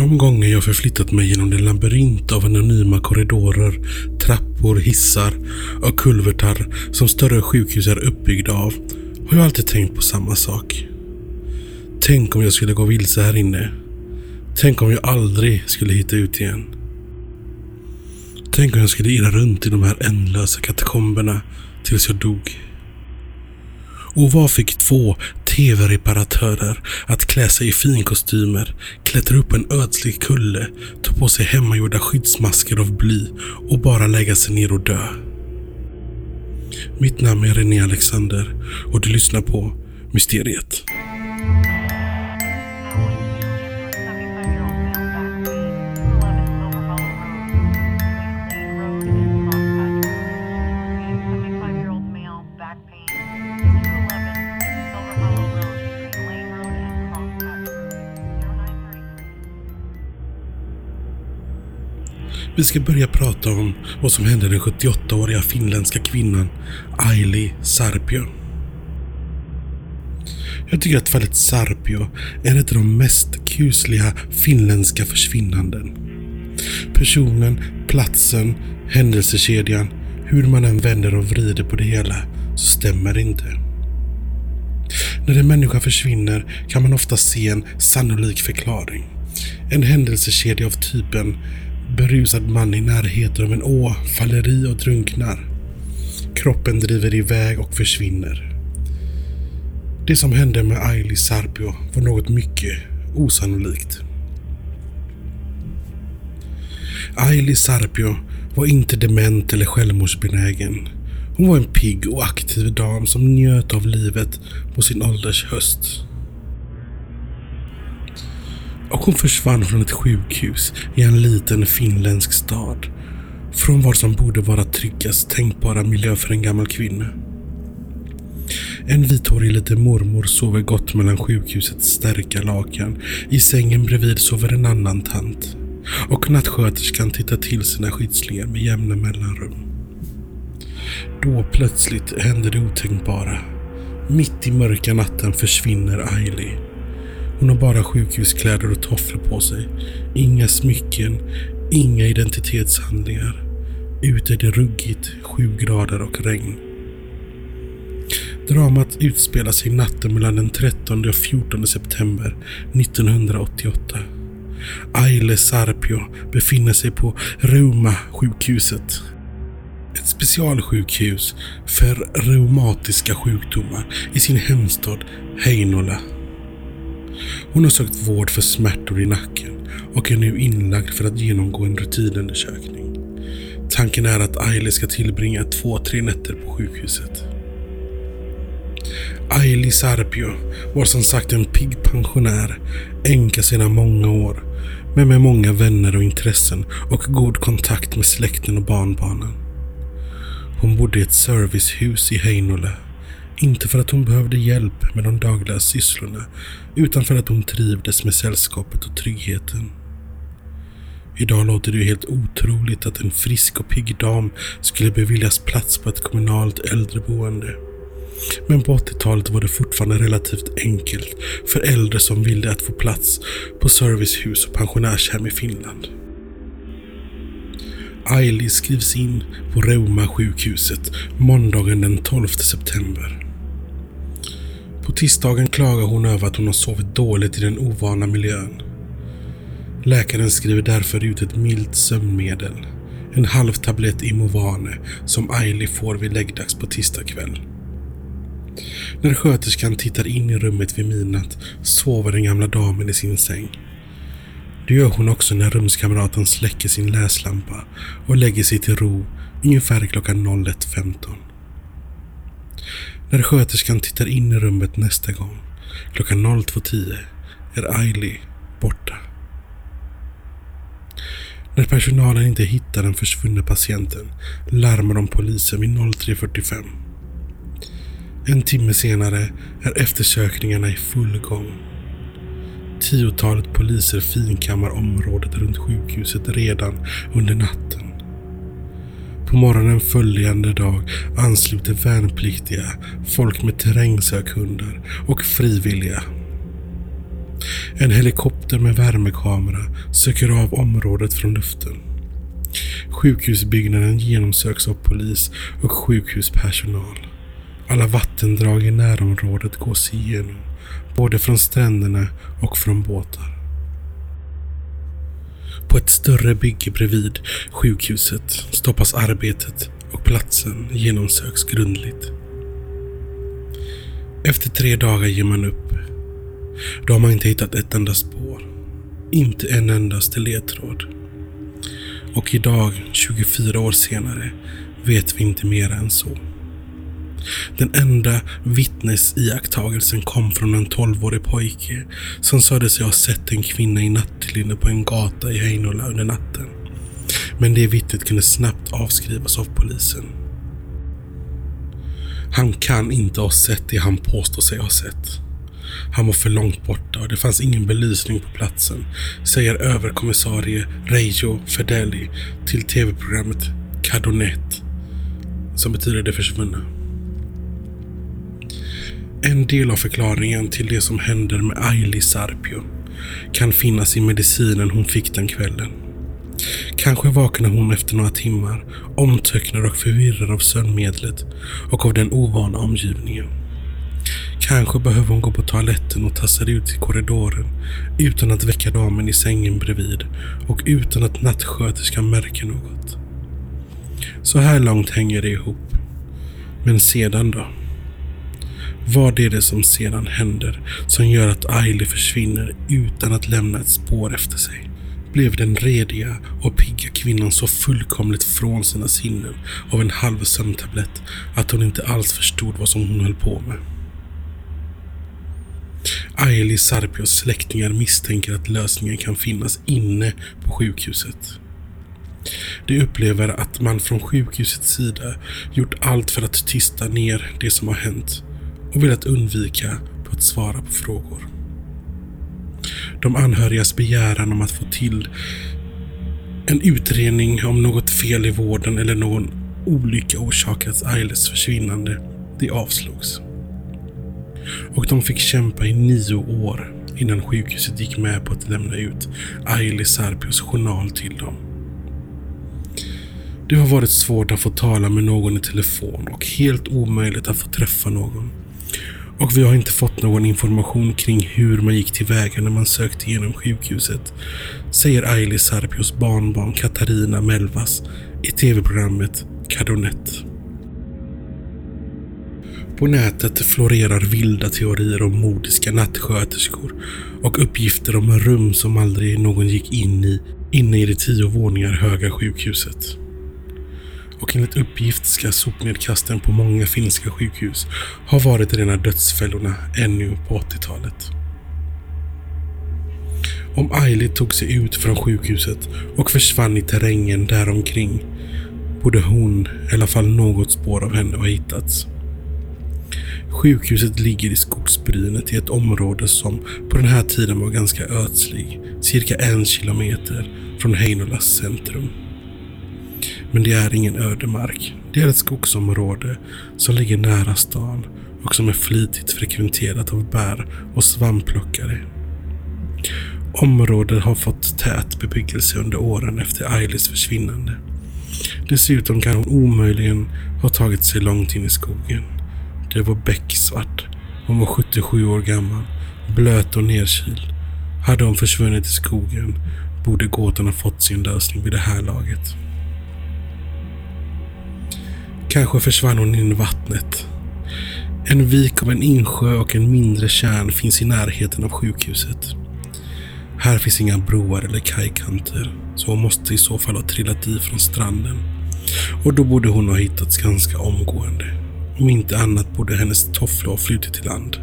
De gånger jag förflyttat mig genom den labyrint av anonyma korridorer, trappor, hissar och kulvertar som större sjukhus är uppbyggda av har jag alltid tänkt på samma sak. Tänk om jag skulle gå vilse här inne. Tänk om jag aldrig skulle hitta ut igen. Tänk om jag skulle irra runt i de här ändlösa katakomberna tills jag dog. Och vad fick två tv-reparatörer att klä sig i finkostymer, klättra upp en ödslig kulle, ta på sig hemmagjorda skyddsmasker av bly och bara lägga sig ner och dö? Mitt namn är René Alexander och du lyssnar på Mysteriet. Vi ska börja prata om vad som hände den 78-åriga finländska kvinnan Aili Sarpio. Jag tycker att fallet Sarpio är ett av de mest kusliga finländska försvinnanden. Personen, platsen, händelsekedjan, hur man än vänder och vrider på det hela så stämmer det inte. När en människa försvinner kan man ofta se en sannolik förklaring. En händelsekedja av typen Berusad man i närheten av en å faller i och drunknar. Kroppen driver iväg och försvinner. Det som hände med Aili Sarpio var något mycket osannolikt. Aili Sarpio var inte dement eller självmordsbenägen. Hon var en pigg och aktiv dam som njöt av livet på sin ålders höst och hon försvann från ett sjukhus i en liten finländsk stad. Från vad som borde vara tryggast tänkbara miljö för en gammal kvinna. En vithårig liten mormor sover gott mellan sjukhusets starka lakan. I sängen bredvid sover en annan tant. Och nattsköterskan tittar till sina skyddslingar med jämna mellanrum. Då plötsligt händer det otänkbara. Mitt i mörka natten försvinner Ailey. Hon har bara sjukhuskläder och tofflor på sig. Inga smycken, inga identitetshandlingar. Ute är det ruggigt, sju grader och regn. Dramat utspelar sig natten mellan den 13 och 14 september 1988. Aile Sarpio befinner sig på Reuma sjukhuset. Ett specialsjukhus för reumatiska sjukdomar i sin hemstad Heinola. Hon har sökt vård för smärtor i nacken och är nu inlagd för att genomgå en rutinundersökning. Tanken är att Ailey ska tillbringa två, tre nätter på sjukhuset. Aili Sarpio var som sagt en pigg pensionär, änka sedan många år, men med många vänner och intressen och god kontakt med släkten och barnbarnen. Hon bodde i ett servicehus i Heinola inte för att hon behövde hjälp med de dagliga sysslorna, utan för att hon trivdes med sällskapet och tryggheten. Idag låter det ju helt otroligt att en frisk och pigg dam skulle beviljas plats på ett kommunalt äldreboende. Men på 80-talet var det fortfarande relativt enkelt för äldre som ville att få plats på servicehus och pensionärshem i Finland. Aili skrivs in på Reuma sjukhuset måndagen den 12 september. På tisdagen klagar hon över att hon har sovit dåligt i den ovana miljön. Läkaren skriver därför ut ett milt sömnmedel. En halv tablett Imovane som Ailey får vid läggdags på tisdag kväll. När sköterskan tittar in i rummet vid midnatt sover den gamla damen i sin säng. Det gör hon också när rumskamraten släcker sin läslampa och lägger sig till ro ungefär klockan 01.15. När sköterskan tittar in i rummet nästa gång, klockan 02.10, är Ailey borta. När personalen inte hittar den försvunna patienten larmar de polisen vid 03.45. En timme senare är eftersökningarna i full gång. Tiotalet poliser finkammar området runt sjukhuset redan under natten. På morgonen följande dag ansluter värnpliktiga, folk med terrängsökhundar och frivilliga. En helikopter med värmekamera söker av området från luften. Sjukhusbyggnaden genomsöks av polis och sjukhuspersonal. Alla vattendrag i närområdet gås igenom, både från stränderna och från båtar. På ett större bygge bredvid sjukhuset stoppas arbetet och platsen genomsöks grundligt. Efter tre dagar ger man upp. Då har man inte hittat ett enda spår. Inte en endaste ledtråd. Och idag, 24 år senare, vet vi inte mer än så. Den enda vittnesiakttagelsen kom från en 12-årig pojke som sade sig ha sett en kvinna i nattlinne på en gata i Heinola under natten. Men det vittnet kunde snabbt avskrivas av polisen. Han kan inte ha sett det han påstår sig ha sett. Han var för långt borta och det fanns ingen belysning på platsen, säger överkommissarie Reijo Fedeli till tv-programmet Cadonet, som betyder det försvunna. En del av förklaringen till det som händer med Aili Sarpio kan finnas i medicinen hon fick den kvällen. Kanske vaknar hon efter några timmar, omtöcknad och förvirrad av sömnmedlet och av den ovana omgivningen. Kanske behöver hon gå på toaletten och tassa ut i korridoren utan att väcka damen i sängen bredvid och utan att nattsköterskan märker något. Så här långt hänger det ihop. Men sedan då? Vad är det som sedan händer som gör att Ailey försvinner utan att lämna ett spår efter sig? Blev den rediga och pigga kvinnan så fullkomligt från sina sinnen av en halv sömntablett att hon inte alls förstod vad som hon höll på med? Aili Sarpios släktingar misstänker att lösningen kan finnas inne på sjukhuset. De upplever att man från sjukhusets sida gjort allt för att tysta ner det som har hänt och velat undvika på att svara på frågor. De anhörigas begäran om att få till en utredning om något fel i vården eller någon olycka orsakat Ailes försvinnande, det avslogs. Och de fick kämpa i nio år innan sjukhuset gick med på att lämna ut Aili Sarpios journal till dem. Det har varit svårt att få tala med någon i telefon och helt omöjligt att få träffa någon. Och vi har inte fått någon information kring hur man gick tillväga när man sökte igenom sjukhuset, säger Aili Sarpios barnbarn Katarina Melvas i tv-programmet Cardonet. På nätet florerar vilda teorier om mordiska nattsköterskor och uppgifter om rum som aldrig någon gick in i inne i det tio våningar höga sjukhuset. Och enligt uppgift ska sopnedkasten på många finska sjukhus ha varit rena dödsfällorna ännu på 80-talet. Om Aili tog sig ut från sjukhuset och försvann i terrängen däromkring borde hon, i alla fall något spår av henne, ha hittats. Sjukhuset ligger i skogsbrynet i ett område som på den här tiden var ganska ödslig, cirka en kilometer från Heinolas centrum. Men det är ingen ödemark. Det är ett skogsområde som ligger nära stan och som är flitigt frekventerat av bär och svampplockare. Området har fått tät bebyggelse under åren efter Ailis försvinnande. Dessutom kan hon omöjligen ha tagit sig långt in i skogen. Det var becksvart. Hon var 77 år gammal, blöt och nerkyld. Hade hon försvunnit i skogen borde gåtan ha fått sin lösning vid det här laget. Kanske försvann hon in i vattnet. En vik av en insjö och en mindre kärn finns i närheten av sjukhuset. Här finns inga broar eller kajkanter, så hon måste i så fall ha trillat i från stranden. Och då borde hon ha hittats ganska omgående. Om inte annat borde hennes tofflor ha flutit till land.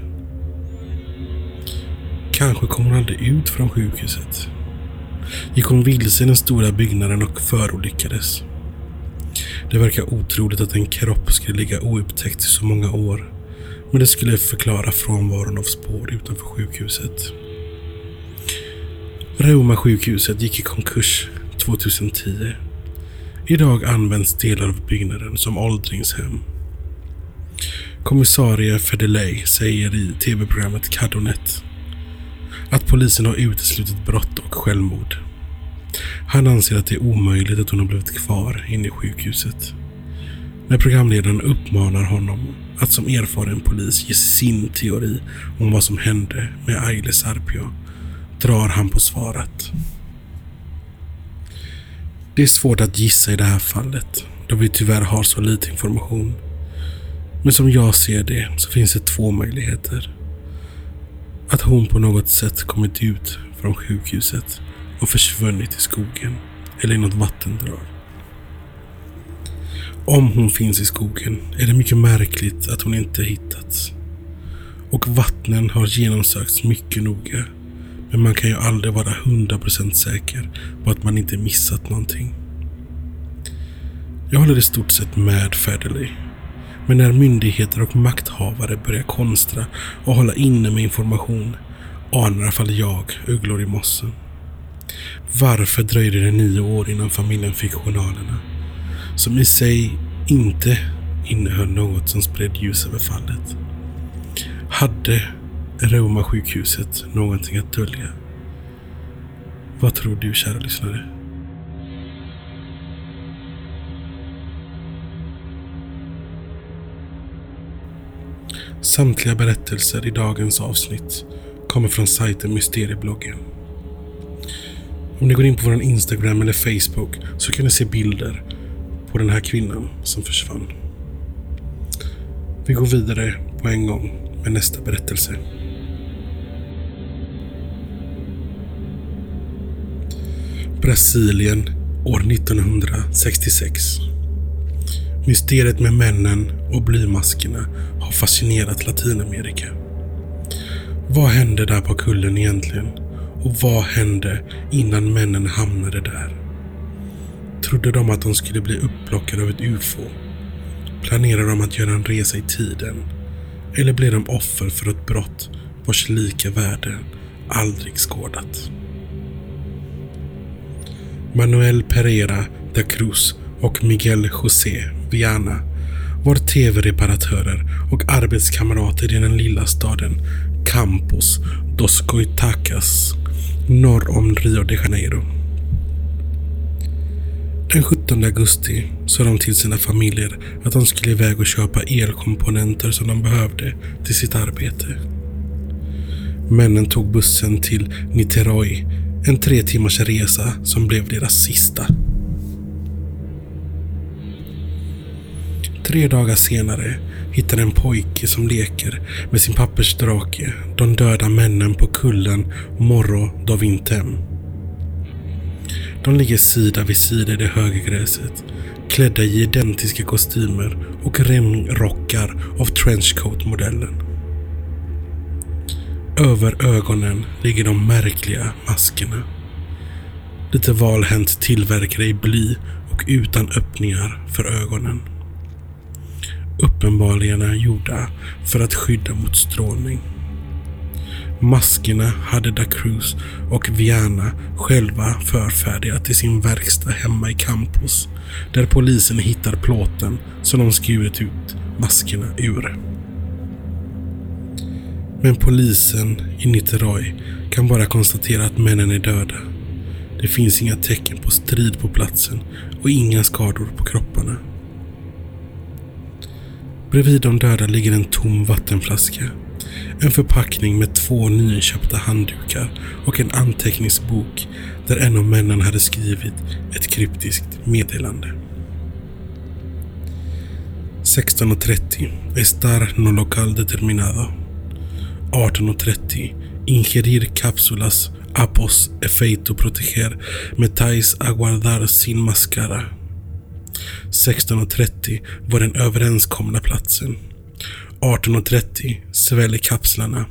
Kanske kom hon aldrig ut från sjukhuset. Gick hon vilse i den stora byggnaden och förolyckades. Det verkar otroligt att en kropp skulle ligga oupptäckt i så många år. Men det skulle förklara frånvaron av spår utanför sjukhuset. Reuma sjukhuset gick i konkurs 2010. Idag används delar av byggnaden som åldringshem. Kommissarie Federley säger i tv-programmet Cadonet att polisen har uteslutit brott och självmord. Han anser att det är omöjligt att hon har blivit kvar inne i sjukhuset. När programledaren uppmanar honom att som erfaren polis ge sin teori om vad som hände med Aile Sarpio drar han på svaret. Det är svårt att gissa i det här fallet då vi tyvärr har så lite information. Men som jag ser det så finns det två möjligheter. Att hon på något sätt kommit ut från sjukhuset och försvunnit i skogen eller i något vattendrag. Om hon finns i skogen är det mycket märkligt att hon inte hittats. Och vattnen har genomsökts mycket noga. Men man kan ju aldrig vara 100% säker på att man inte missat någonting. Jag håller i stort sett med Federley. Men när myndigheter och makthavare börjar konstra och hålla inne med information anar i alla fall jag ugglor i mossen. Varför dröjde det nio år innan familjen fick journalerna? Som i sig inte innehöll något som spred ljus över fallet. Hade Roma sjukhuset någonting att dölja? Vad tror du kära lyssnare? Samtliga berättelser i dagens avsnitt kommer från sajten Mysteriebloggen. Om ni går in på vår Instagram eller Facebook så kan ni se bilder på den här kvinnan som försvann. Vi går vidare på en gång med nästa berättelse. Brasilien år 1966. Mysteriet med männen och blymaskerna har fascinerat Latinamerika. Vad hände där på kullen egentligen? Och vad hände innan männen hamnade där? Trodde de att de skulle bli upplockade av ett UFO? Planerade de att göra en resa i tiden? Eller blev de offer för ett brott vars lika värde aldrig skådat? Manuel Pereira da Cruz och Miguel José Viana var tv-reparatörer och arbetskamrater i den lilla staden Campos dos Coitacas norr om Rio de Janeiro. Den 17 augusti sa de till sina familjer att de skulle iväg och köpa elkomponenter som de behövde till sitt arbete. Männen tog bussen till Niterói, en tre timmars resa som blev deras sista. Tre dagar senare hittar en pojke som leker med sin pappersdrake de döda männen på kullen Morro do Vintem. De ligger sida vid sida i det höga gräset, klädda i identiska kostymer och remrockar av trenchcoat-modellen. Över ögonen ligger de märkliga maskerna. Lite valhänt tillverkade i bly och utan öppningar för ögonen uppenbarligen är gjorda för att skydda mot strålning. Maskerna hade Da Cruz och Viana själva förfärdigat i sin verkstad hemma i Campos, där polisen hittar plåten som de skurit ut maskerna ur. Men polisen i Niterói kan bara konstatera att männen är döda. Det finns inga tecken på strid på platsen och inga skador på kropparna. Bredvid de döda ligger en tom vattenflaska. En förpackning med två nyinköpta handdukar och en anteckningsbok där en av männen hade skrivit ett kryptiskt meddelande. 16.30 Estar no local determinado. 18.30 Ingerir cápsulas apos efeito proteger metais aguardar sin mascara. 16.30 var den överenskomna platsen. 18.30 sväller kapslarna.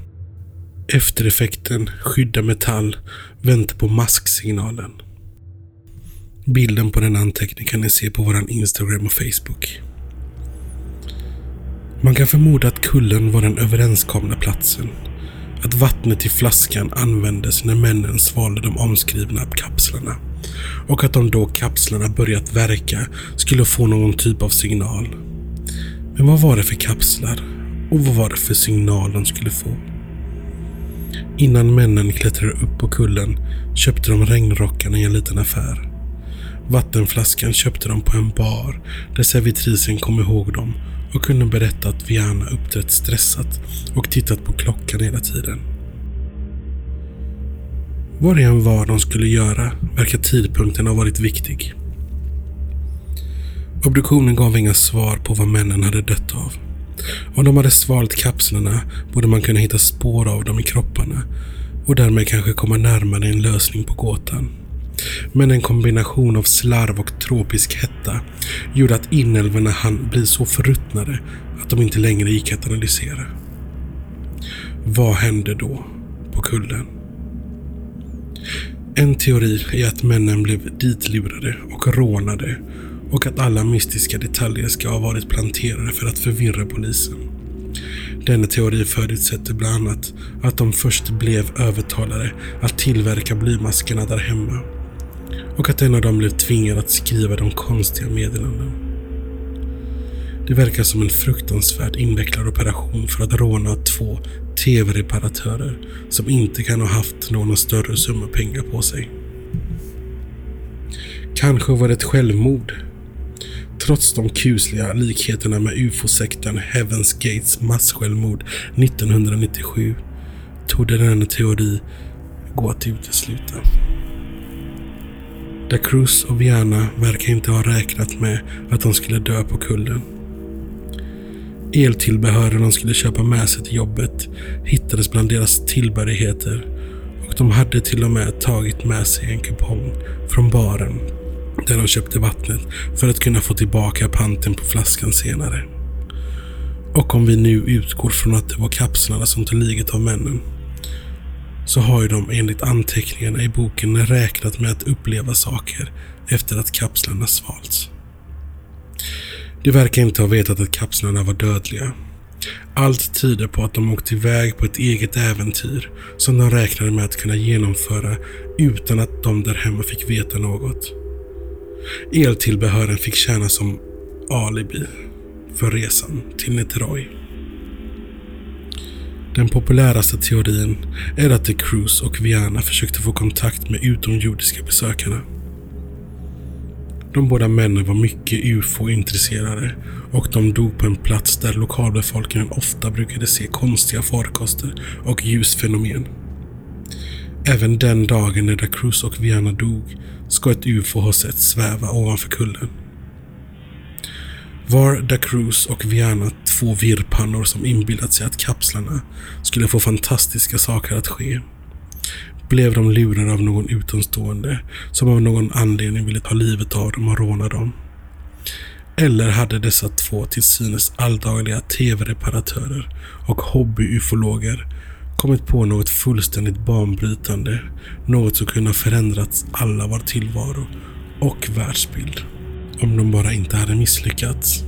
Eftereffekten skydda metall väntar på masksignalen. Bilden på den anteckningen kan ni se på våran Instagram och Facebook. Man kan förmoda att kullen var den överenskomna platsen. Att vattnet i flaskan användes när männen svalde de omskrivna kapslarna och att om då kapslarna börjat verka skulle få någon typ av signal. Men vad var det för kapslar? Och vad var det för signal de skulle få? Innan männen klättrade upp på kullen köpte de regnrockarna i en liten affär. Vattenflaskan köpte de på en bar där servitrisen kom ihåg dem och kunde berätta att Viana uppträtt stressat och tittat på klockan hela tiden. Vad det än var de skulle göra verkar tidpunkten ha varit viktig. Obduktionen gav inga svar på vad männen hade dött av. Om de hade svalt kapslarna borde man kunna hitta spår av dem i kropparna och därmed kanske komma närmare en lösning på gåtan. Men en kombination av slarv och tropisk hetta gjorde att inälvorna hann bli så förruttnade att de inte längre gick att analysera. Vad hände då på kullen? En teori är att männen blev ditlurade och rånade och att alla mystiska detaljer ska ha varit planterade för att förvirra polisen. Denna teori förutsätter bland annat att de först blev övertalade att tillverka blymaskerna där hemma och att en av dem blev tvingad att skriva de konstiga meddelanden. Det verkar som en fruktansvärt invecklad operation för att råna två tv-reparatörer som inte kan ha haft någon större summa pengar på sig. Kanske var det ett självmord Trots de kusliga likheterna med ufo-sekten Heaven's Gates massjälvmord 1997 torde denna teori gå att utesluta. Da Cruz och Viana verkar inte ha räknat med att de skulle dö på kullen. Eltillbehören de skulle köpa med sig till jobbet hittades bland deras tillbehörigheter och de hade till och med tagit med sig en kupong från baren där de köpte vattnet för att kunna få tillbaka panten på flaskan senare. Och om vi nu utgår från att det var kapslarna som tog livet av männen så har ju de enligt anteckningarna i boken räknat med att uppleva saker efter att kapslarna svalts. De verkar inte ha vetat att kapslarna var dödliga. Allt tyder på att de åkte iväg på ett eget äventyr som de räknade med att kunna genomföra utan att de där hemma fick veta något. Eltillbehören fick tjäna som alibi för resan till Neteroy. Den populäraste teorin är att The Cruise och Viana försökte få kontakt med utomjordiska besökarna. De båda männen var mycket ufo-intresserade och de dog på en plats där lokalbefolkningen ofta brukade se konstiga farkoster och ljusfenomen. Även den dagen när Da Cruz och Viana dog ska ett UFO ha sett sväva ovanför kullen. Var Da Cruz och Viana två virrpannor som inbillat sig att kapslarna skulle få fantastiska saker att ske? Blev de lurade av någon utomstående som av någon anledning ville ta livet av dem och råna dem? Eller hade dessa två till synes alldagliga tv-reparatörer och hobby-ufologer kommit på något fullständigt banbrytande. Något som kunde ha förändrat alla vår tillvaro och världsbild. Om de bara inte hade misslyckats.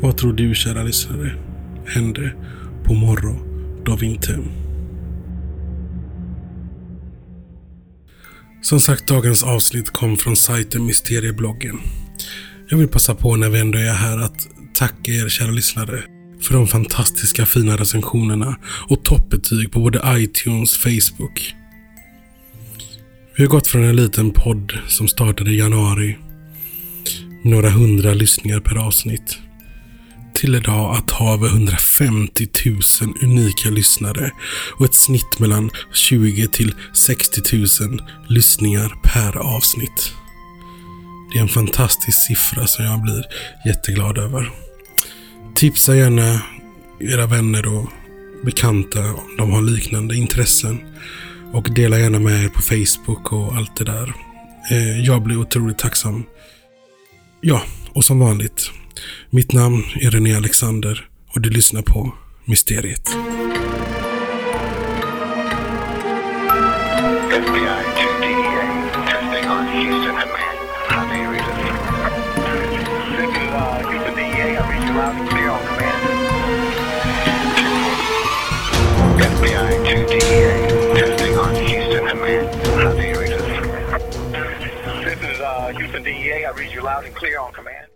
Vad tror du kära lyssnare hände på Morro do Vintem? Som sagt, dagens avsnitt kom från sajten Mysteriebloggen. Jag vill passa på när vi ändå är här att tacka er kära lyssnare för de fantastiska fina recensionerna och toppbetyg på både iTunes och Facebook. Vi har gått från en liten podd som startade i januari, några hundra lyssningar per avsnitt, till idag att ha över 150 000 unika lyssnare och ett snitt mellan 20 till 60 000 lyssningar per avsnitt. Det är en fantastisk siffra som jag blir jätteglad över. Tipsa gärna era vänner och bekanta om de har liknande intressen. Och dela gärna med er på Facebook och allt det där. Eh, jag blir otroligt tacksam. Ja, och som vanligt. Mitt namn är René Alexander och du lyssnar på Mysteriet. Uh, DEA. I read you loud and clear on command.